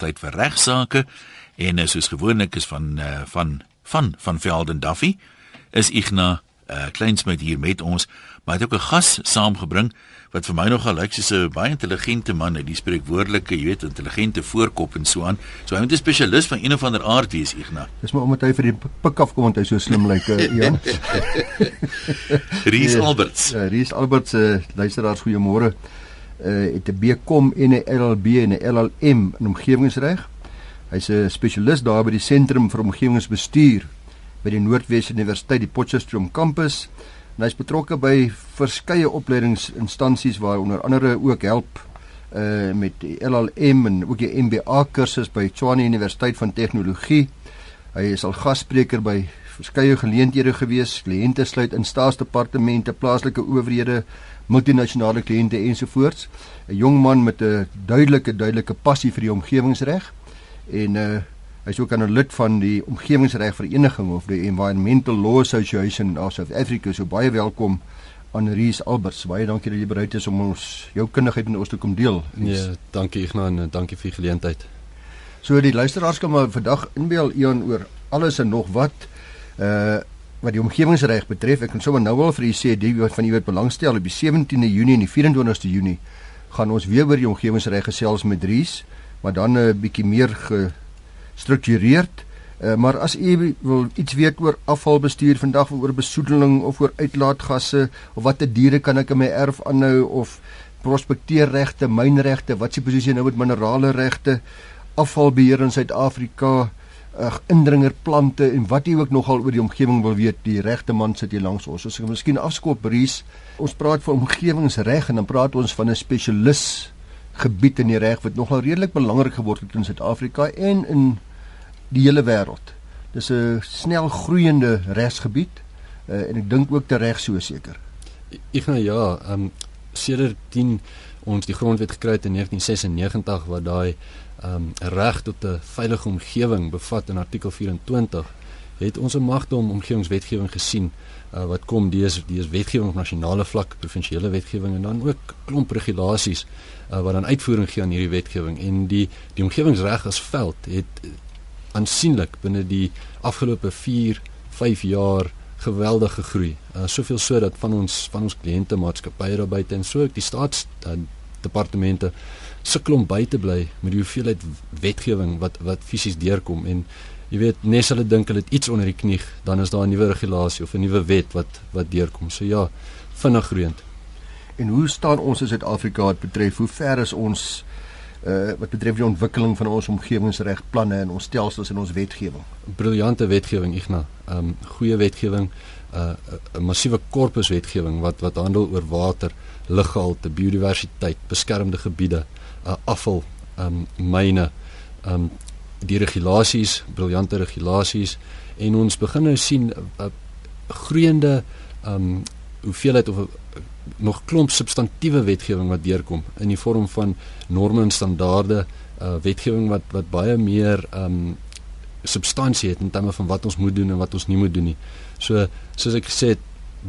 tyd vir regsaake en uh, soos gewoonlik is van uh, van van van Velden Duffy is Ignas uh, Kleinsmid hier met ons, maar hy het ook 'n gas saamgebring wat vir my nogal lyk soos 'n baie intelligente man, hy spreek woordelike, jy weet, intelligente voorkop en so aan. So hy moet 'n spesialis van een of ander aard wees, Ignas. Dis maar omdat hy vir die pik af kom want hy so slim lyk, like, uh, Jan. Ries Alberts. Ja, Ries Alberts, uh, luisteraars, goeiemôre. Uh het 'n BCom en 'n LLB en 'n LLM in omgewingsreg. Hy's 'n spesialis daar by die Sentrum vir Omgewingsbestuur by die Noordwes Universiteit die Potchefstroom kampus. En hy's betrokke by verskeie opleidingsinstansies waar onder andere ook help uh met die LLM en ook die MBA kursus by Tshwane Universiteit van Tegnologie. Hy is al gasspreker by verskeie geleenthede gewees, kliënte sluit in staatsdepartemente, plaaslike owerhede, multinasjonale kliënte ensovoorts. 'n Jong man met 'n duidelike duidelike passie vir die omgewingsreg en uh Hy is ook 'n lid van die omgewingsregvereniging of die Environmental Law Association of South Africa. So baie welkom aan Ries Alberts. Baie dankie dat jy bereid is om ons jou kundigheid met ons te kom deel. Nee, ja, dankie Ignas en dankie vir die geleentheid. So die luisteraars kan maar vandag inbeel Ian oor alles en nog wat uh wat die omgewingsreg betref. Ek kan sommer nou al vir u sê die van u wat belangstel op die 17de Junie en die 24ste Junie gaan ons weer oor die omgewingsreg gesels met Ries, maar dan 'n uh, bietjie meer ge struktureerd. Uh, maar as u wil iets weet oor afvalbestuur vandag oor besoedeling of oor uitlaatgasse of watter diere kan ek in my erf aanhou of prospekteerregte, mynregte, wat se posisie nou met minerale regte, afvalbeheer in Suid-Afrika, uh, indringerplante en wat jy ook nogal oor die omgewing wil weet, die regte man sit hier langs ons. As ek miskien afskop Bries, ons praat van omgewingsreg en dan praat ons van 'n spesialis gebied in die reg wat nogal redelik belangrik geword het in Suid-Afrika en in die hele wêreld. Dis 'n snel groeiende regsgebied uh, en ek dink ook te reg so seker. Ek nou ja, ehm um, sedert 10 ons die grondwet gekry het in 1996 wat daai um, reg tot 'n veilige omgewing bevat in artikel 24 het ons 'n magte om omgewingswetgewing gesien uh, wat kom dis dis wetgewing op nasionale vlak, provinsiale wetgewing en dan ook klomp regulasies uh, wat dan uitvoering gee aan hierdie wetgewing en die die omgewingsreg as veld het aansienlik binne die afgelope 4 5 jaar geweldig gegroei. Uh, soveel so dat van ons van ons kliënte maatskappye daar buite en so ook die staats uh, departemente sukkel om by te bly met die hoeveelheid wetgewing wat wat fisies deurkom en jy weet nes hulle dink hulle het iets onder die knie dan is daar 'n nuwe regulasie of 'n nuwe wet wat wat deurkom. So ja, vinnig groeiend. En hoe staan ons in Suid-Afrika wat betref hoe ver is ons uh wat betref die ontwikkeling van ons omgewingsregplanne en ons stelsels en ons wetgewing. Briljante wetgewing Ignas. Um goeie wetgewing, uh 'n massiewe korpus wetgewing wat wat handel oor water, luggehalte, biodiversiteit, beskermde gebiede, uh afval, um myne, um die regulasies, briljante regulasies en ons begin nou sien 'n uh, groeiende um hoeveelheid of nog klomp substantiëre wetgewing wat deurkom in die vorm van norme en standaarde uh wetgewing wat wat baie meer um substansie het in terme van wat ons moet doen en wat ons nie moet doen nie. So soos ek gesê het,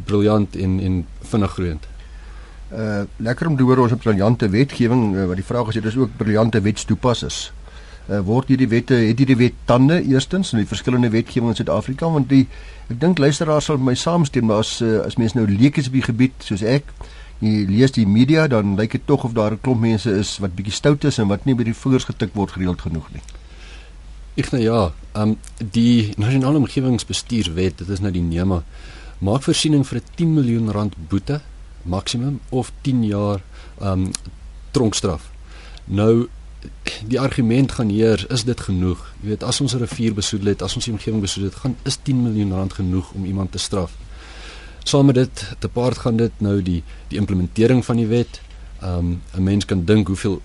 briljant en en vinnig groeiend. Uh lekker om te hoor ons 'n briljante wetgewing uh, wat die vraag is dit is ook briljante wetstoepassers. Uh word hierdie wette het hierdie wet tande eerstens in die verskillende wetgewing in Suid-Afrika want die Ek dink luisteraars sal my saamstem, maar as uh, as mense nou leekies op die gebied soos ek, jy lees die media, dan lyk dit tog of daar 'n klomp mense is wat bietjie stout is en wat nie by die vingers getik word gereeld genoeg nie. Ek nou ja, ehm um, die nasionale omgewingsbestuurswet, dit is nou die NEMA, maak voorsiening vir 'n 10 miljoen rand boete maksimum of 10 jaar ehm um, tronkstraf. Nou die argument gaan hier is dit genoeg? Jy weet as ons 'n rivier besoedel het as ons die omgewing besoedel het gaan is 10 miljoen rand genoeg om iemand te straf. Saam met dit te paart gaan dit nou die die implementering van die wet. Um 'n mens kan dink hoeveel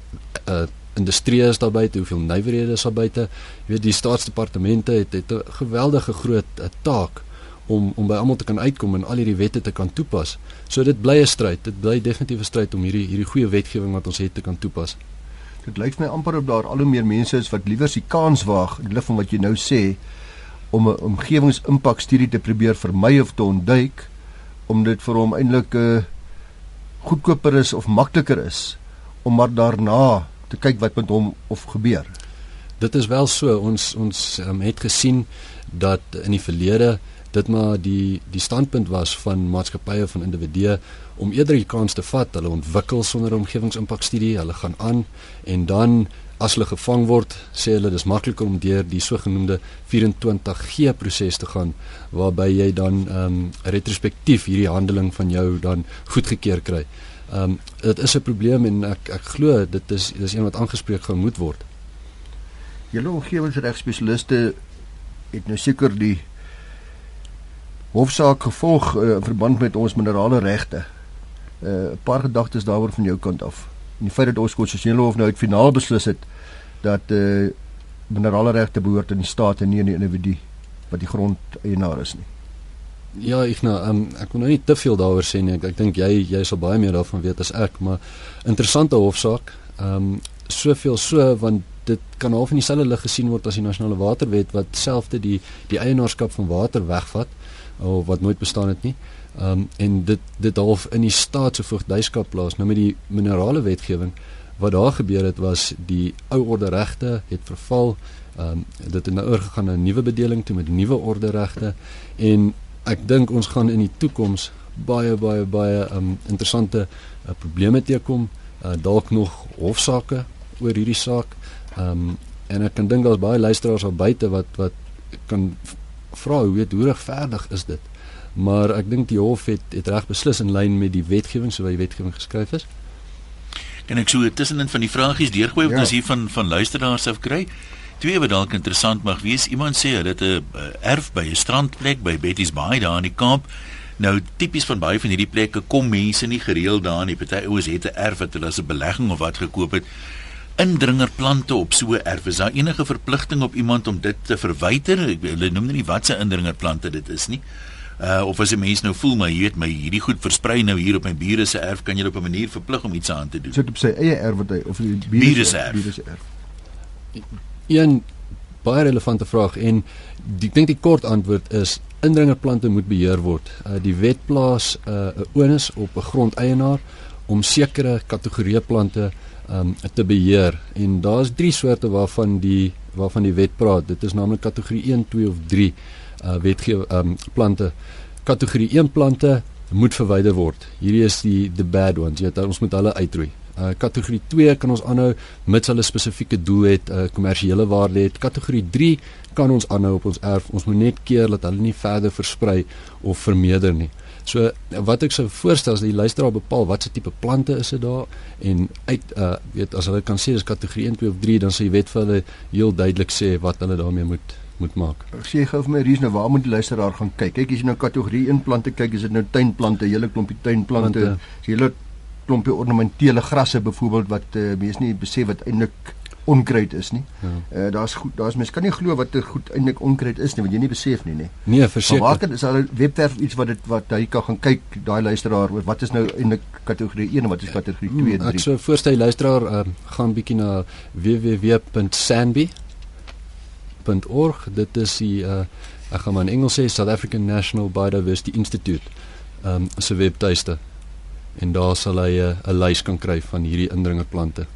uh, industrie is daar buite hoeveel nywerhede is daar buite jy weet die staatsdepartemente het het 'n geweldige groot uh, taak om om by almal te kan uitkom en al hierdie wette te kan toepas. So dit bly 'n stryd dit bly definitief 'n stryd om hierdie hierdie goeie wetgewing wat ons het te kan toepas Dit lyk my amper op daar al hoe meer mense is wat liewer die kans waag in lig van wat jy nou sê om 'n omgewingsimpakstudie te probeer vermy of te ontduik om dit vir hom eintlik 'n uh, goedkoper is of makliker is om maar daarna te kyk wat met hom of gebeur. dit is wel so ons ons um, het gesien dat in die verlede dit maar die die standpunt was van maatskappye van individue om eerder die kans te vat hulle ontwikkel sonder omgewingsimpakstudie hulle gaan aan en dan as hulle gevang word, sê hulle dis makliker om deur die sogenaamde 24G proses te gaan waarby jy dan ehm um, retrospektief hierdie handeling van jou dan goedgekeur kry. Ehm um, dit is 'n probleem en ek ek glo dit is dis een wat aangespreek gaan moet word. Julle omgewingsregspesialiste het nou seker die hofsaak gevolg uh, in verband met ons minerale regte. Eh, 'n uh, paar gedagtes daaroor van jou kant af en die feit dat ons konstitusionele hof nou uit finaal beslis het dat uh, minerale regte behoort aan die staat en nie aan die individu wat die grond eienaar is nie. Ja, ek nou um, ek wil nou nie te veel daaroor sê nie. Ek, ek dink jy jy sal baie meer daarvan weet as ek, maar interessante hofsaak. Ehm um, soveel so want dit kan half in dieselfde lig gesien word as die nasionale waterwet wat selfde die die eienaarskap van water wegvat of wat nooit bestaan het nie. Ehm um, en dit dit half in die staat se voogdyskap plaas. Nou met die minerale wetgewing wat daar gebeur het was die ou orde regte het verval. Ehm um, dit het nou oorgegaan na 'n nuwe bedeling toe met nuwe orde regte en ek dink ons gaan in die toekoms baie baie baie um, interessante uh, probleme teekom. Uh, dalk nog hofsaake oor hierdie saak. Ehm um, en ek kan dink daar's baie luisteraars al buite wat wat kan vra hoe weet hoe regverdig is dit? maar ek dink die hof het het reg beslis in lyn met die wetgewing soos die wetgewing geskryf is. En ek sou tussenin van die vragies deurgooi wat ja. ons hier van van luisteraars af kry. Twee wat dalk interessant mag wees. Iemand sê hulle het 'n erf by 'n strandplek by Betty's Bay daar in die Kaap. Nou tipies van baie van hierdie plekke kom mense nie gereeld daar nie. Party ouens het 'n erf wat hulle as 'n belegging of wat gekoop het. Indringerplante op so 'n erf. Is daar enige verpligting op iemand om dit te verwyder? Hulle noem nie wat se indringerplante dit is nie uh, of as 'n mens nou voel maar jy weet my hierdie goed versprei nou hier op my bure se erf kan jy op 'n manier verplig om iets aan te doen. Sit op sy eie erf wat hy of die bure se erf. erf. Een baie relevante vraag en ek dink die kort antwoord is indringerplante moet beheer word. Uh, die wet plaas uh, 'n uh, onus op 'n grondeienaar om sekere kategorieë plante um, te beheer en daar's drie soorte waarvan die waarvan die wet praat. Dit is naamlik kategorie 1, 2 of 3 uh, wetgewe um, plante kategorie 1 plante moet verwyder word. Hierdie is die the bad ones. Jy weet ons moet hulle uitroei. Uh, kategorie 2 kan ons aanhou mits hulle spesifieke doel het, 'n uh, kommersiële waarde het. Kategorie 3 kan ons aanhou op ons erf. Ons moet net keer dat hulle nie verder versprei of vermeerder nie. So wat ek sou voorstel is dat die luisteraar bepaal watse tipe plante is dit daar en uit uh weet as hulle kan sê dis kategorie 1, 2 of 3 dan sê die wet vir hulle heel duidelik sê wat hulle daarmee moet moet maak. Ek sê gou vir my Ries nou waar moet die luisteraar gaan kyk? Kyk as jy nou kategorie 1 plante kyk, is dit nou tuinplante, hele klompie tuinplante, hele klompie ornamentele grasse byvoorbeeld wat uh, mense nie besef wat eintlik onkruid is nie. Ja. Uh, daar's goed, daar's mense kan nie glo wat goed eintlik onkruid is nie, want jy nie besef nie, nê. Nee, verseker. Maar waar is al 'n webwerf iets wat dit wat hy kan gaan kyk, daai luisteraar, wat is nou eintlik kategorie 1 en wat is kategorie 2 en 3? Ek sou voorstel luisteraar uh, gaan bietjie na www.sanbi .org. Dit is die uh ek gaan maar in Engels sê South African National Biodiversity Institute um se webtuiste. En daar sal hy uh, 'n uh, lys kan kry van hierdie indringerplante.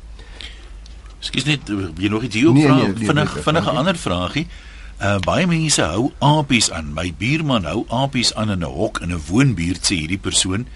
Ekskuus net, jy nog iets hier nee, vra? Nee, nee, vinnig nee, vinnige ander vragie. Uh baie mense hou apies aan. My buurman hou apies aan in 'n hok in 'n woonbuurt sê hierdie persoon.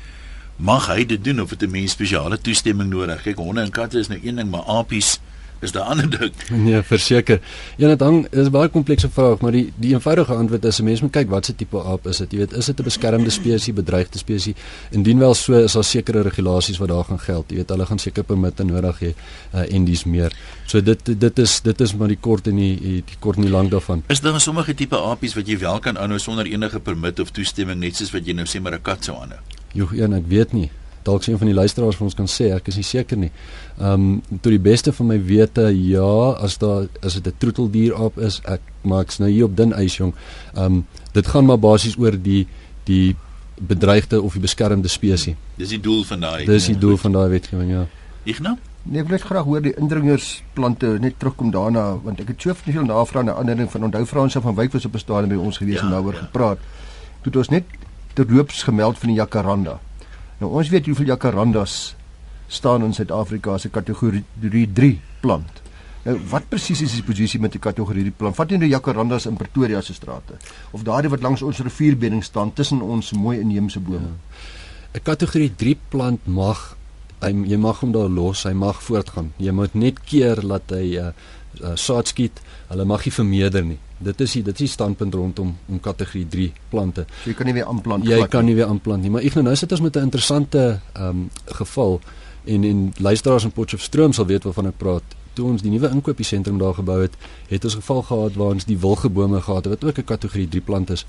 Mag hy dit doen of het 'n mens spesiale toestemming nodig? Kyk, honde en katte is nou een ding, maar apies is daar ander ding. Nee, verseker. Ja, dit hang is baie komplekse vraag, maar die die eenvoudige antwoord is 'n mens moet kyk wat se tipe aap is dit. Jy weet, is dit 'n beskermde spesies, bedreigde spesies? Indien wel so is daar sekere regulasies wat daar gaan geld. Jy weet, hulle gaan seker permitte nodig hê uh, en dis meer. So dit dit is dit is maar die kort en die die kort en die lank daarvan. Is daar sommige tipe aapies wat jy wel kan aanhou sonder enige permit of toestemming net soos wat jy nou sê maar 'n kat sou aanhou? Jo, ja, ek weet nie dalk sien van die luisteraars vir ons kan sê, ek is nie seker nie. Ehm um, tot die beste van my wete, ja, as daar as dit 'n troeteldier op is, ek maak's nou hier op dun ys jong. Ehm um, dit gaan maar basies oor die die bedreigde of die beskermde spesies. Dis die doel van daai. Dis die doel van daai wetgewing, ja. Ek nou Nee, ek wil net graag hoor die indringersplante net terugkom daarna want ek het soveel navrae na ander ding van onthou Fransie van Wyk was op 'n stadium by ons gewees ja, en daaroor ja. gepraat. Toe het ons net terloops gemeld van die jacaranda. Nou ons weet hoeveel jacarandas staan in Suid-Afrika 'n kategorie 3 plant. Nou wat presies is die posisie met die kategorie plan? Vat jy nou jacarandas in Pretoria se strate of daardie wat langs ons rivierbedding staan tussen ons mooi inheemse bome? 'n ja. Kategorie 3 plant mag hy jy mag hom daar los, hy mag voortgaan. Jy moet net keer dat hy uh, uh, saad skiet. Hulle mag nie vermeerder nie. Dit is die dit is die standpunt rondom om kategorie 3 plante. So jy kan nie weer aanplant nie. Jy kan nie weer aanplant nie, maar ek nou sit ons met 'n interessante ehm um, geval en en luisteraars in Potchefstroom sal weet waarvan ek praat toe ons die nuwe inkopiesentrum daar gebou het, het ons geval gehad waar ons die wilgebome gehad het wat ook 'n kategorie 3 plant is.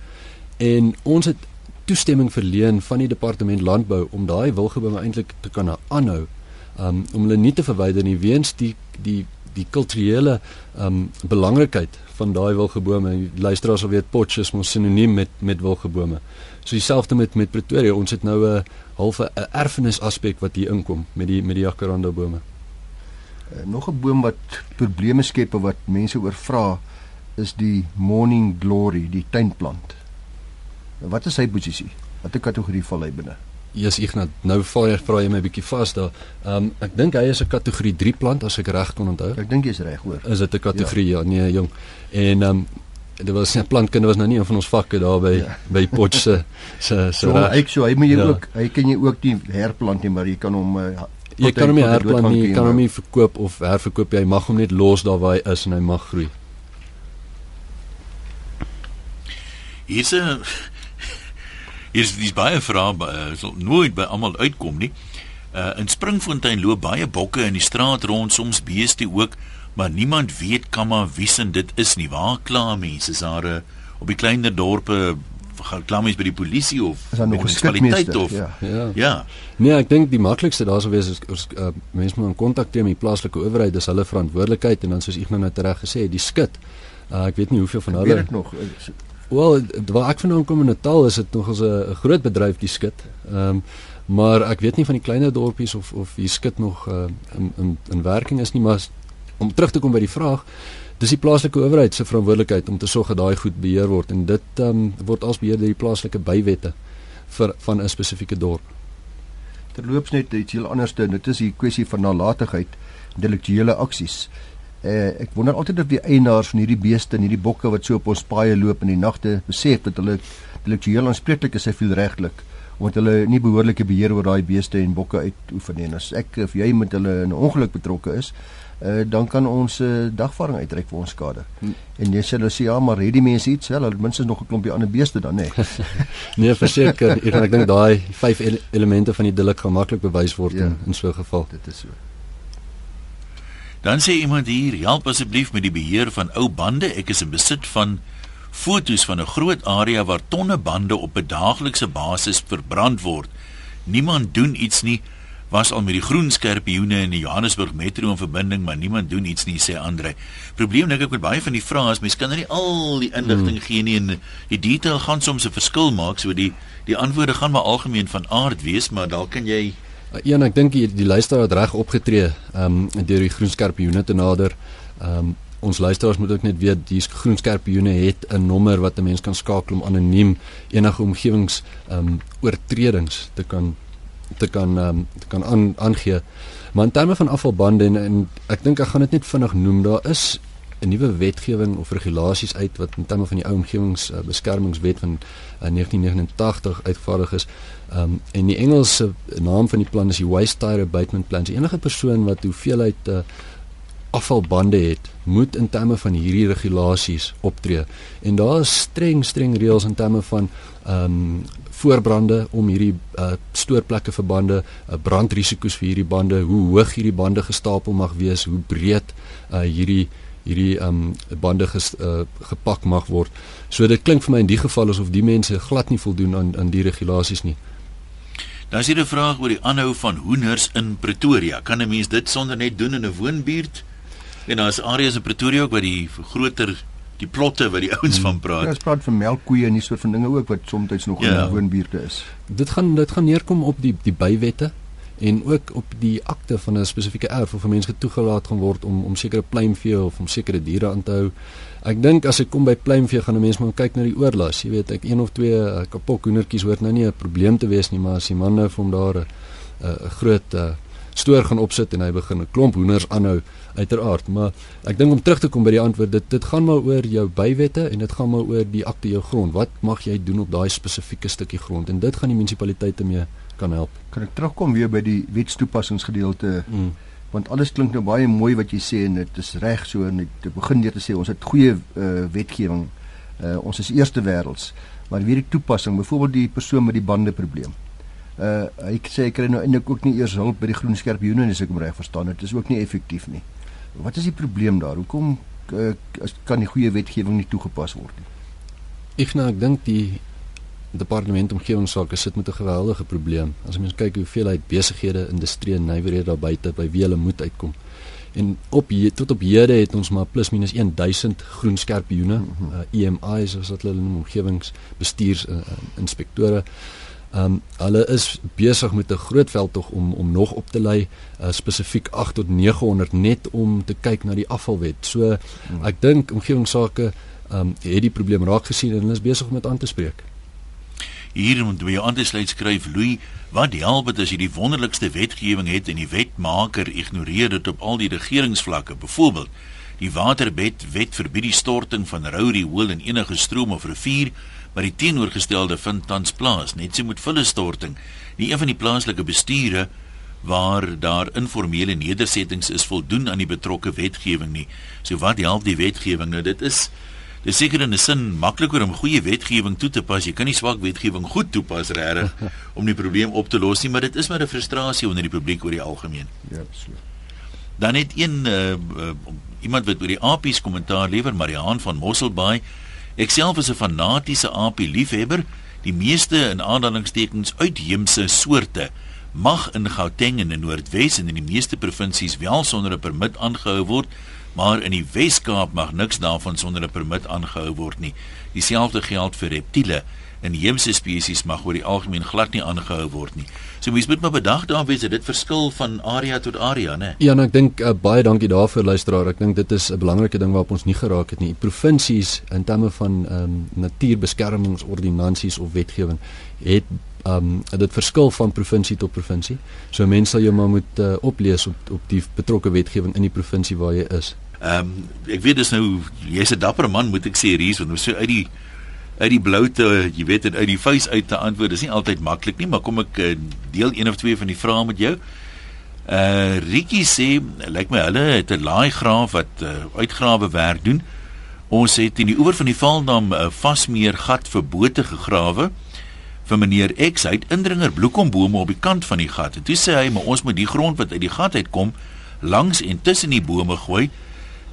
En ons het toestemming verleen van die departement landbou om daai wilgebome eintlik te kan aanhou. Um om hulle nie te verwyder nie weens die die die kulturele um belangrikheid van daai wilgebome. Luisteraars sal weet Potchefs is sinoniem met met wilgebome. So dieselfde met met Pretoria. Ons het nou 'n halfe 'n erfenis aspek wat hier inkom met die met die jacaranda bome. Uh, nog 'n boom wat probleme skep of wat mense oor vra is die morning glory, die tuinplant. Wat is sy posisie? Watter kategorie val hy binne? Jesus Ignat, nou val jy vra jy my 'n bietjie vas daar. Ehm um, ek dink hy is 'n kategorie 3 plant as ek reg kon onthou. Ek dink jy's reg hoor. Is dit 'n kategorie ja. ja, nee jong. En ehm um, dit was 'n plantkunde was nou nie een van ons vakke daar by ja. by Potch se se se. So ek so hy moet jy ja. ook hy kan jy ook nie herplant nie, maar jy kan hom uh, jy kan hom nie herplant nie, kan hom nie verkoop of herverkoop jy mag hom net los daar waar hy is en hy mag groei. Hier's 'n hier's dis baie vrae eh, sal nooit by almal uitkom nie. Uh in Springfontein loop baie bokke in die straat rond, soms beeste ook, maar niemand weet kan maar wie se dit is nie. Waar kla mense? Is daar 'n uh, op die kleiner dorpe gaan klammies by die polisie of is nog 'n kwaliteit of ja. ja. Ja. Nee, ek dink die maklikste daar sou wees is ons uh, mense moet in kontak tree met die plaaslike owerheid, dis hulle verantwoordelikheid en dan soos ek nou net reg gesê het, die skit. Uh, ek weet nie hoeveel van hulle weet dit nog. Wel, waar ek vandaan kom in Natal is dit nog as 'n groot bedryf die skit. Ehm um, maar ek weet nie van die kleiner dorpies of of die skit nog uh, in in in werking is nie, maar om terug te kom by die vraag, dis die plaaslike owerheid se verantwoordelikheid om te sorg dat daai goed beheer word en dit um, word as beheer deur die plaaslike bywette vir van 'n spesifieke dorp. Terloops net iets heel anderste, dit is die kwessie van nalatigheid, intellektuele aksies. Eh ek wonder altyd of die eienaars van hierdie beeste en hierdie bokke wat so op ons paaie loop in die nagte besef dat hulle intellektueel aanspreeklik is, hy voel regtelik omdat hulle nie behoorlike beheer oor daai beeste en bokke uitoefen nie. En as ek of jy met hulle in 'n ongeluk betrokke is, uh, dan kan ons uh, dagvaarding uitreik vir ons skade. Hm. En jy sê hulle sê ja, maar het die mense iets hulle minstens nog 'n klompie ander beeste dan nê. Nee. nee, verseker, ek, dink daai vyf ele elemente van die delik gaan maklik bewys word ja, in, in so 'n geval. Dit is so. Dan sê iemand hier, help asseblief met die beheer van ou bande. Ek is in besit van fotos van 'n groot area waar tonne bande op 'n daaglikse basis verbrand word. Niemand doen iets nie was al met die groen skerpioene in die Johannesburg metro in verbinding, maar niemand doen iets nie, sê Andre. Probleem dink ek met baie van die vrae is mense kan nou nie al die inligting hmm. gee nie en die detail gaan soms 'n verskil maak, so die die antwoorde gaan maar algemeen van aard wees, maar dalk kan jy Een, ek dink die, die luisteraar het reg opgetree, um, deur die groen skerpioene te nader. Um, ons luisteraars moet ook net weet die groen skerpioene het 'n nommer wat 'n mens kan skakel om anoniem enige omgewings um, oortredings te kan te kan um, te kan aan aangee. Maar in terme van afvalbande en, en ek dink ek gaan dit net vinnig noem, daar is 'n nuwe wetgewing of regulasies uit wat in terme van die ou omgewingsbeskermingswet van uh, 1989 uitgevaardig is. Um, en die Engelse naam van die plan is die Waste Tire Abatement Plan. Enige persoon wat hoeveelheid uh, afvalbande het, moet in terme van hierdie regulasies optree. En daar is streng streng reëls in terme van ehm um, voorbrande om hierdie uh, stoorplekke vir bande, uh, brandrisiko's vir hierdie bande, hoe hoog hierdie bande gestapel mag wees, hoe breed uh, hierdie hierdie um, bande ges, uh, gepak mag word. So dit klink vir my in die geval asof die mense glad nie voldoen aan aan die regulasies nie. Dan is hier 'n vraag oor die aanhou van hoenders in Pretoria. Kan 'n mens dit sonder net doen in 'n woonbuurt? En daar's areas in Pretoria ook waar die groter die plotte wat die ouens van praat. Ja, ons praat van melkkoeie en nie soort van dinge ook wat soms nog ja. in woonbuurte is. Dit gaan dit gaan neerkom op die die bywette en ook op die akte van 'n spesifieke erf of 'n mens getoegelaat gaan word om om sekere pluimvee of om sekere diere aan te hou. Ek dink as ek kom by pluimvee gaan 'n mens maar kyk na die oorlas. Jy weet, ek een of twee uh, kapok hoendertjies hoort nou nie 'n probleem te wees nie, maar as die manne vir hom daar 'n uh, groot uh, stoor gaan opsit en hy begin 'n klomp hoenders aanhou uiteraard maar ek dink om terug te kom by die antwoord dit dit gaan maar oor jou bywette en dit gaan maar oor die akte jou grond wat mag jy doen op daai spesifieke stukkie grond en dit gaan die munisipaliteite mee kan help. Kan ek terugkom weer by die wetstoepassingsgedeelte? Mm. want alles klink nou baie mooi wat jy sê en dit is reg so en te begin deur te sê ons het goeie uh, wetgewing. Uh, ons is eerste wêrelds maar weer die toepassing byvoorbeeld die persoon met die bande probleem uh hy sê hy kry nou eintlik ook nie eers hulp by die groen skerp unit as ek hom reg verstaan. Dit is ook nie effektief nie. Wat is die probleem daar? Hoekom uh, kan die goeie wetgewing nie toegepas word nie? Ek nou ek dink die departement omgewingsake sit met 'n geweldige probleem as mens kyk hoeveel hy besighede industrie en nywerhede daar buite by wie hulle moet uitkom en op hier tot op hede het ons maar plus minus 1000 groen skerpioene mm -hmm. uh, EMI's as wat hulle noem omgewingsbestuurs uh, inspektore Ehm um, hulle is besig met 'n groot veldtog om om nog op te lei uh, spesifiek 8 tot 900 net om te kyk na die afvalwet. So hmm. ek dink omgewingsake ehm um, het die probleem raak gesien en hulle is besig om dit aan te spreek. Hier moet jy aansluit skryf Louis, wat help dit as jy die wonderlikste wetgewing het en die wetmaker ignoreer dit op al die regeringsvlakke? Byvoorbeeld, die waterbed wet verbied die storting van rou riool in enige stroom of rivier maar die teenoorgestelde vind tans plaas, net so met vullestorting. Nie een van die plaaslike besture waar daar informele nedersettings is voldoen aan die betrokke wetgewing nie. So wat help die wetgewing nou? Dit is dis seker in 'n sin makliker om goeie wetgewing toe te pas. Jy kan nie swak wetgewing goed toepas regtig om die probleem op te los nie, maar dit is maar 'n frustrasie onder die publiek oor die algemeen. Ja, absoluut. Dan het een uh, uh, iemand wat oor die apies kommentaar lewer, Mariaan van Mosselbaai Ek self is 'n fanatiese aapie liefhebber. Die meeste in aanhalingstekens uitheemse soorte mag in Gauteng en in Noordwes en in die meeste provinsies wel sonder 'n permit aangehou word, maar in die Wes-Kaap mag niks daarvan sonder 'n permit aangehou word nie. Dieselfde geld vir reptiele inheemse spesies mag oor die algemeen glad nie aangehou word nie. So mens moet maar bedag daarop wees dat dit verskil van area tot area, né? Ja, en ek dink uh, baie dankie daarvoor luisteraar. Ek dink dit is 'n belangrike ding waarop ons nie geraak het nie. Provinsies in terme van ehm um, natuurbeskermingsordonnansies of wetgewing het um, dit verskil van provinsie tot provinsie. So mense sal jou maar moet uh, oplees op op die betrokke wetgewing in die provinsie waar jy is. Ehm um, ek weet dis nou jy's 'n dapper man moet ek sê hier want ons so uit die uit die blou te jy weet uit die vuis uit te antwoord dis nie altyd maklik nie maar kom ek uh, deel een of twee van die vrae met jou. Uh Ricky sê lyk my hulle het 'n laai graaf wat uh, uitgrawe werk doen. Ons het in die oewer van die Valdam 'n uh, vasmeer gat vir bote gegrawe vir meneer X uit indringer bloekombome op die kant van die gat. En toe sê hy maar ons moet die grond wat uit die gat uitkom langs en tussen die bome gooi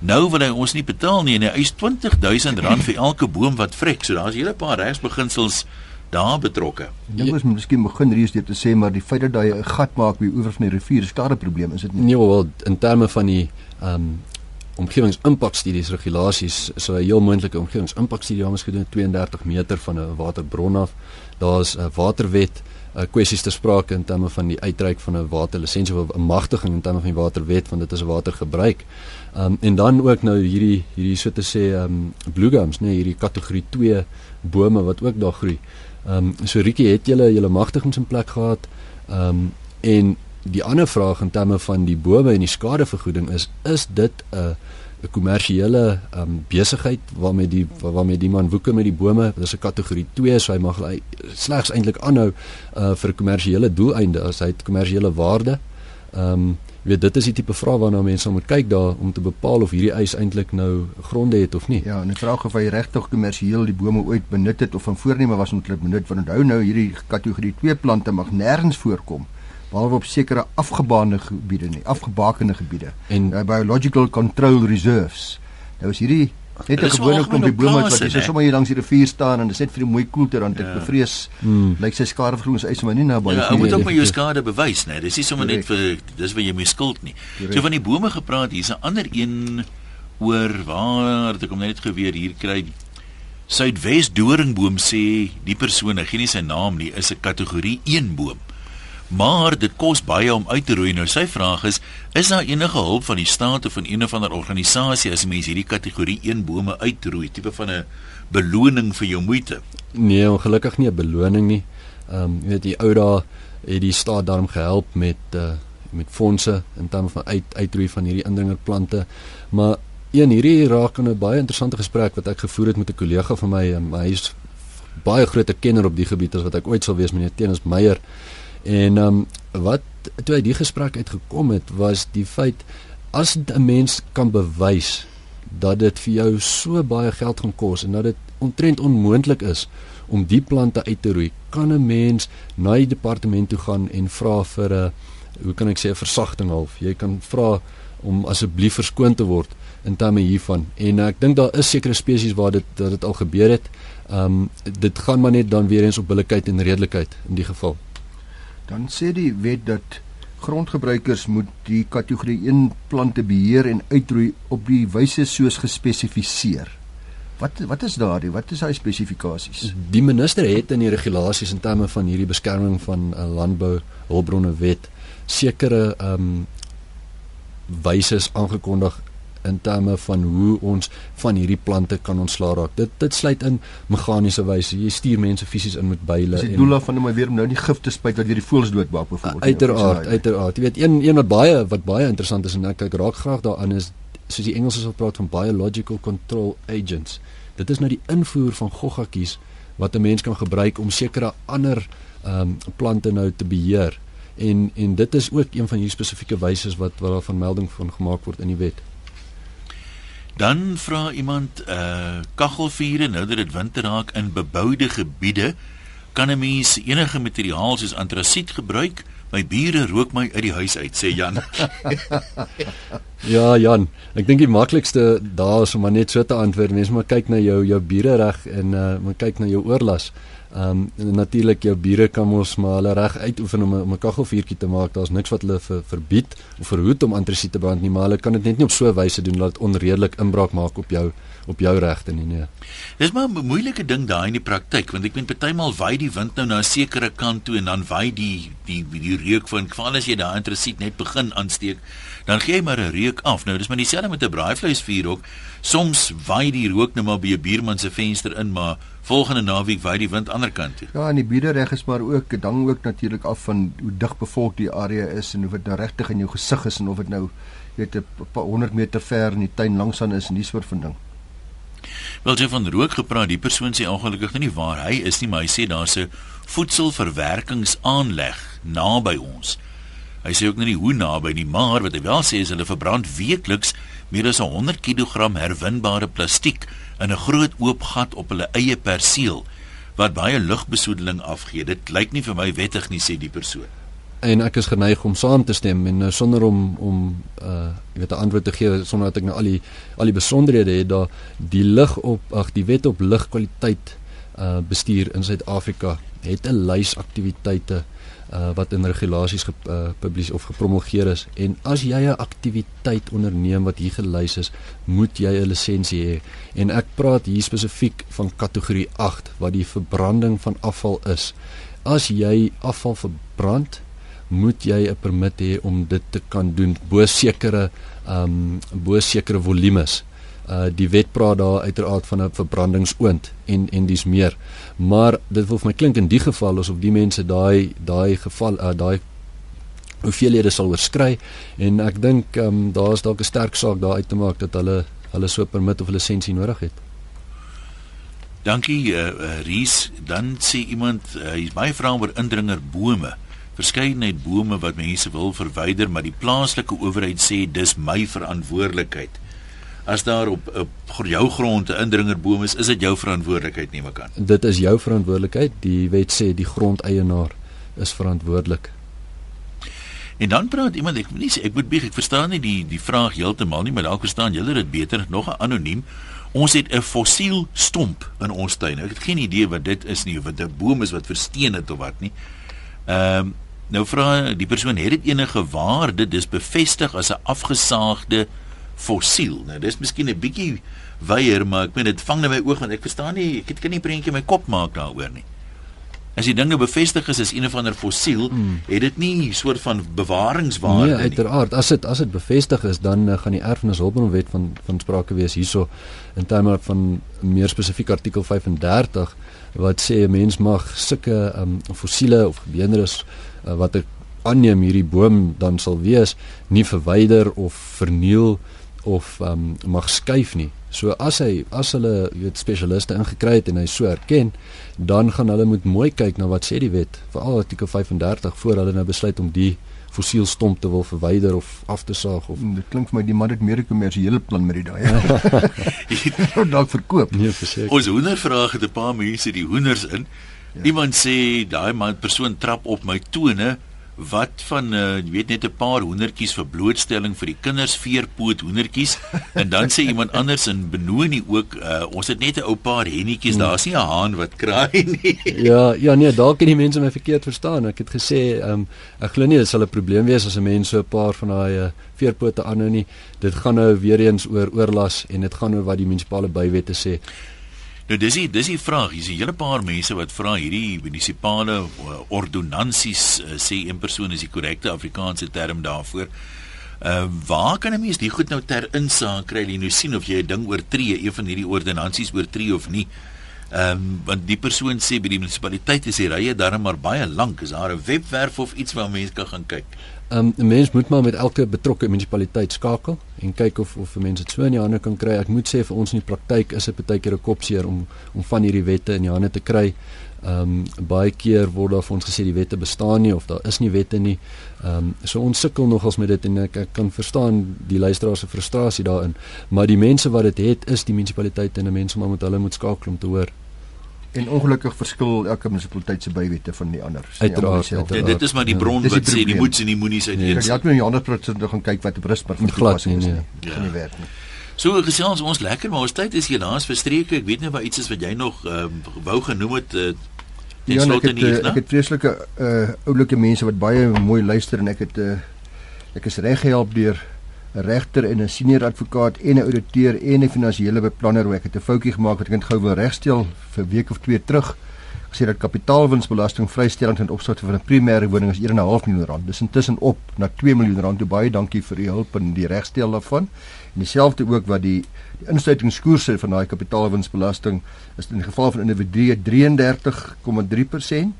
Nou wil hy ons nie betaal nie en hy eis R20000 vir elke boom wat vrek. So daar's 'n hele paar regsbeginsels daar betrokke. Jy moet miskien begin reeds deur te sê maar die feit dat jy 'n gat maak by oor van die rivier is daar 'n probleem, is dit nie? Nee, wel in terme van die ehm um, omgewingsimpakstudies regulasies so 'n heel moontlike omgewingsimpakstudie ons gedoen 32 meter van 'n waterbron af. Daar's 'n waterwet uh, kwessies te sprake in terme van die uitreik van 'n waterlisensie of 'n magtiging in terme van die waterwet want dit is watergebruik. Um en dan ook nou hierdie hierdie so te sê um blue gums nê nee, hierdie kategorie 2 bome wat ook daar groei. Um so Rietjie het julle julle magtigings in plek gehad. Um en die ander vraag in terme van die bome en die skadevergoeding is is dit 'n uh, 'n kommersiële um, besigheid waarmee die waarmee die man woeker met die bome. Dit is 'n kategorie 2, so hy mag hy slegs eintlik aanhou uh, vir kommersiële doeleinde as hy kommersiële waarde. Ehm um, weet dit is die tipe vraag waarna mense moet kyk daar om te bepaal of hierdie eis eintlik nou gronde het of nie. Ja, en die vraag of hy regtig kommersieel die bome ooit benut het of van voorneme was om dit benut want onthou nou hierdie kategorie 2 plante mag nêrens voorkom behalwe op sekere afgebaande gebiede nie, afgebakende gebiede. En uh, biological control reserves. Nou is hierdie net 'n gewone klompie bome wat jy sommer hier langs die rivier staan en dit is net vir die mooi koelte dan ek ja. bevrees hmm. lyk sy skadevergoeding is eis maar nie naby. Ja, jy moet ook maar jou skade bewys, né? Dis nie sommer net vir dis wat jy mee skuld nie. So van die bome gepraat, hier's 'n ander een oor waar ek kom net geweer hier kry Suidwes doringboom sê die persoon, ek gee nie sy naam nie, is 'n kategorie 1 boom maar dit kos baie om uit te roei. Nou sy vraag is, is daar enige hulp van die staat of van een of ander organisasie as mense hierdie kategorie 1 bome uitroei, tipe van 'n beloning vir jou moeite? Nee, ongelukkig nie 'n beloning nie. Ehm um, jy weet die ou daar het die staat daarom gehelp met uh met fondse in terme van uit uitroei van hierdie indringerplante. Maar een hierdie raak aan 'n baie interessante gesprek wat ek gevoer het met 'n kollega van my, um, hy is baie groot kenner op die gebied as wat ek ooit sal wees meneer Tenus Meyer. En ehm um, wat toe uit die gesprek uitgekom het was die feit as 'n mens kan bewys dat dit vir jou so baie geld gaan kos en dat dit ontrent onmoontlik is om die plante uit te roei, kan 'n mens na die departement toe gaan en vra vir 'n hoe kan ek sê 'n versagting half. Jy kan vra om asseblief verskoon te word in terme hiervan. En ek dink daar is sekere spesies waar dit dat dit al gebeur het. Ehm um, dit gaan maar net dan weer eens op billikheid en redelikheid in die geval. Dan sê die wet dat grondgebruikers moet die kategorie 1 plante beheer en uitroei op die wyse soos gespesifiseer. Wat wat is daardie? Wat is daai spesifikasies? Die minister het in die regulasies in terme van hierdie beskerming van 'n uh, landbou hulpbronne wet sekere ehm um, wyses aangekondig in terme van hoe ons van hierdie plante kan ontslaa raak. Dit dit sluit in meganiese wyse. Jy stuur mense fisies in met byle en Die doel daarvan om weer om nou nie gif te spuit wat weer die voëls doodmaak byvoorbeeld. Uiteraard, uiteraard. Jy weet een een wat baie wat baie interessant is en ek kyk raak graag daaraan is soos die Engelsers sal praat van biological control agents. Dit is nou die invoer van goggatjies wat 'n mens kan gebruik om sekere ander ehm um, plante nou te beheer. En en dit is ook een van hierdie spesifieke wyse wat wat daar van melding van gemaak word in die wet. Dan vra iemand uh, kaggelvure nou dat dit winter raak in beboude gebiede, kan 'n mens enige materiaal soos antrasiet gebruik? My bure rook my uit die huis uit, sê Jan. ja, Jan, ek dink die maklikste daar is om maar net so te antwoord. Mens moet kyk na jou jou bure reg en uh moet kyk na jou oorlas. Ehm um, natuurlik jou bure kan mos maar hulle reg uitoefen om 'n kaggelvuurtjie te maak. Daar's niks wat hulle ver, verbied of verhoed om antrasiet te brand nie, maar hulle kan dit net nie op so 'n wyse doen dat dit onredelik inbraak maak op jou op jou regte nie. Nee. Dis maar 'n moeilike ding daai in die praktyk want ek weet partymal waai die wind nou na 'n sekere kant toe en dan waai die die die, reuk van veral as jy daai antrasiet net begin aansteek, dan gee jy maar 'n reuk af. Nou dis maar dieselfde met 'n braaivleisvuur ook. Soms waai die rook net maar by 'n buurman se venster in, maar volgende naweek waai die wind ander kant toe. Ja, en die biedereg is maar ook hang ook natuurlik af van hoe dig bevolk die area is en of dit nou regtig in jou gesig is en of dit nou weet 'n 100 meter ver in die tuin langs aan is en die soort van ding. Wel jy van rook gepraat, die persoon sê ongelukkig nie waar hy is nie, maar hy sê daar's 'n voedselverwerkingsaanleg naby ons. Hy sê ook nie hoe naby nie, maar wat hy wel sê is hulle verbrand weekliks meer as 100 kg herwinbare plastiek in 'n groot oop gat op hulle eie perseel wat baie lugbesoedeling afgee. Dit lyk nie vir my wettig nie sê die persoon. En ek is geneig om saam te stem en uh, sonder om om uh jy weet 'n antwoord te gee sonder dat ek nou al die al die besonderhede het daar die lig op ag die wet op lugkwaliteit uh bestuur in Suid-Afrika het 'n lys aktiwiteite uh, wat in regulasies gepubliseer uh, of gepromulgeer is en as jy 'n aktiwiteit onderneem wat hier gelys is, moet jy 'n lisensie hê. En ek praat hier spesifiek van kategorie 8 wat die verbranding van afval is. As jy afval verbrand, moet jy 'n permit hê om dit te kan doen bo sekere ehm um, bo sekere volumes uh die wet praat daar uiteraard van 'n verbrandingsoond en en dis meer. Maar dit wil vir my klink in die geval asof die mense daai daai geval uh daai hoeveelhede sal oorskry en ek dink ehm um, daar is dalk 'n sterk saak daar uit te maak dat hulle hulle so 'n permit of 'n lisensie nodig het. Dankie uh, uh Ries, dan sê iemand uh, hy's baie vra oor indringer bome. Verskeidenheid bome wat mense wil verwyder, maar die plaaslike owerheid sê dis my verantwoordelikheid as daar op op jou grond 'n indringerboom is, is dit jou verantwoordelikheid nie mekan. Dit is jou verantwoordelikheid. Die wet sê die grondeienaar is verantwoordelik. En dan praat iemand ek nie ek moet bieg ek verstaan nie die die vraag heeltemal nie, maar dalk verstaan julle dit beter nog 'n anoniem. Ons het 'n fossiel stomp in ons tuin. Ek het geen idee wat dit is nie of dit 'n boom is wat versteen het of wat nie. Ehm um, nou vra die persoon het dit enige waarde dis bevestig as 'n afgesaagde fossiel. Nou dis miskien 'n bietjie weier, maar ek meen dit vang net my oog want ek verstaan nie, ek kan nie prentjie in my kop maak daaroor nie. As die ding nou bevestig is as een of ander fossiel, hmm. het dit nie 'n soort van bewaringswaarde nee, nie. Nee, uiteraard. As dit as dit bevestig is, dan uh, gaan die erfenishulpbronwet van van sprake wees hierso in terme van meer spesifiek artikel 35 wat sê 'n mens mag sulke um, fossiele of gebeenderes uh, wat 'n aanneem hierdie boom dan sal wees nie verwyder of verniel of um, mag skuif nie. So as hy as hulle weet spesialiste ingekry het en hy so erken, dan gaan hulle moet mooi kyk na wat sê die wet, veral artikel 35 voor hulle nou besluit om die fossiel stomp te wil verwyder of af te saag of dit klink vir my die man het meer 'n kommersiële plan met die daai. Ja. Dalk verkoop. Nee, verseker. Ons hoendervraag het 'n paar mense die hoenders in. Ja. Iemand sê daai man persoon trap op my tone wat van uh, jy weet net 'n paar hoendertjies vir blootstelling vir die kinders veerpoot hoendertjies? En dan sê iemand anders in Benoni ook uh, ons het net 'n ou paar hennetjies hmm. daar's nie 'n haan wat kraai nie. Ja ja nee dalk het die mense my verkeerd verstaan. Ek het gesê um, ek glo nie dit sal 'n probleem wees as 'n mens so 'n paar van daai uh, veerpote aanhou nie. Dit gaan nou weer eens oor oorlas en dit gaan oor wat die munisipale bywette sê Nou dis die dis die vraag. Hier's 'n hele paar mense wat vra hierdie munisipale uh, ordonnansies uh, sê een persoon is die korrekte Afrikaanse term daarvoor. Uh waar kan 'n mens die goed nou ter insaag kry? Jy nou sien of jy 'n ding oortree, een van hierdie ordonnansies oortree of nie. Ehm um, want die persoon sê by die munisipaliteit is die rye darm maar baie lank. Is daar 'n webwerf of iets waar mense kan gaan kyk? Um, 'n mens moet maar met elke betrokke munisipaliteit skakel en kyk of of mense dit so in die hande kan kry. Ek moet sê vir ons in die praktyk is dit baie keer 'n kopseer om om van hierdie wette in die hande te kry. Ehm um, baie keer word daar vir ons gesê die wette bestaan nie of daar is nie wette nie. Ehm um, so ons sukkel nogals met dit en ek, ek kan verstaan die luisteraars se frustrasie daarin, maar die mense wat dit het is die munisipaliteite en 'n mens moet hulle moet skakel om te hoor. En ongelukkig verskil elke munisipaliteit se bywette van die ander. Uiteraard. Ja, dit is maar die bron ja. wat sê die moets en die moenies uit een. Ja, jy moet in Johannesburg gaan kyk wat op Rusper van toepassing is. Nee. Ja. nie werk nie. So gesels ons lekker, maar ons tyd is hier langs verstreke. Ek weet nie wat iets is wat jy nog uh, wou genoem het uh, Ja, ek het, uh, ek het vreeslike uh oulike mense wat baie mooi luister en ek het uh ek is reg gehelp deur regter en 'n senior advokaat en 'n ouditeur en 'n finansiële beplanner hoe ek het 'n foutjie gemaak wat ek net gou wil regstel vir week of twee terug gesê dat kapitaalwinsbelasting vrystelling ten opsigte van 'n primêre woning is 1.5 miljoen rand. Dis intussen op na 2 miljoen rand. Toe baie dankie vir u hulp in die regstel daarvan. En dieselfde ook wat die die insluitingskoerse van daai kapitaalwinsbelasting is in die geval van individue 33,3%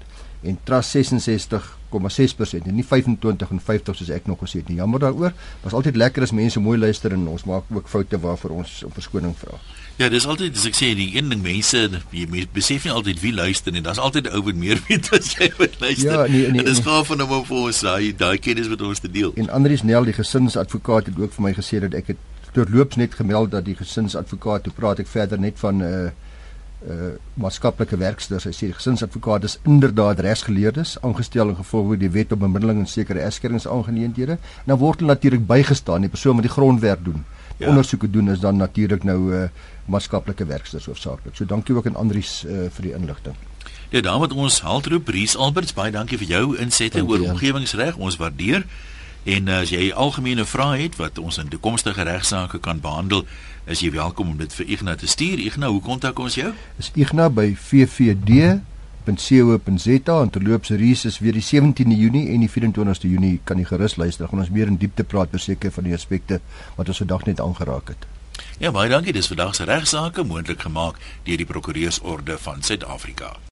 en trust 66,6% en nie 25 en 50 soos ek nog gesê het nie. Jammer daaroor. Was altyd lekker as mense mooi luister en ons maak ook foute waarvoor ons om verskoning vra. Ja, dis altyd as ek sê die een ding mense jy besef nie altyd wie luister nie. Daar's altyd ou wat meer weet as jy wat luister. Ja, nee, nee, en dit is gaaf van hom om vir ons daai daai kennis met ons te deel. En Andrius Nel, die gesinsadvokaat het ook vir my gesê dat ek het deurloops net gemeld dat die gesinsadvokaat, toe praat ek verder net van 'n uh, uh maatskaplike werksters. Hy sê die gesinsadvokaat is inderdaad regsgeleerdes aangestel in gevolg van die wet op bemiddeling en sekere egskeringsaangeleenthede. Nou word hulle natuurlik bygestaan, die persoon wat die grondwerk doen. Ja. Ondersoeke doen is dan natuurlik nou uh maatskaplike werksters hoofsaaklik. So dankie ook aan Andrius uh vir die inligting. Ja, dan met ons haltroep Ries Alberts, baie dankie vir jou insette oor omgewingsreg. Ons waardeer. En as jy algemene vrae het wat ons in toekomstige regsaake kan behandel, is jy welkom om dit vir Ignas te stuur. Ignas, hoe kontak ons jou? Is Ignas by vvd.co.za en terloops Ries is weer die 17de Junie en die 24ste Junie kan jy gerus luister. Gaan ons meer in diepte praat oor seker van die aspekte wat ons vandag net aangeraak het. Ja, baie dankie. Dis vandag se regsaake moontlik gemaak deur die Prokureursorde van Suid-Afrika.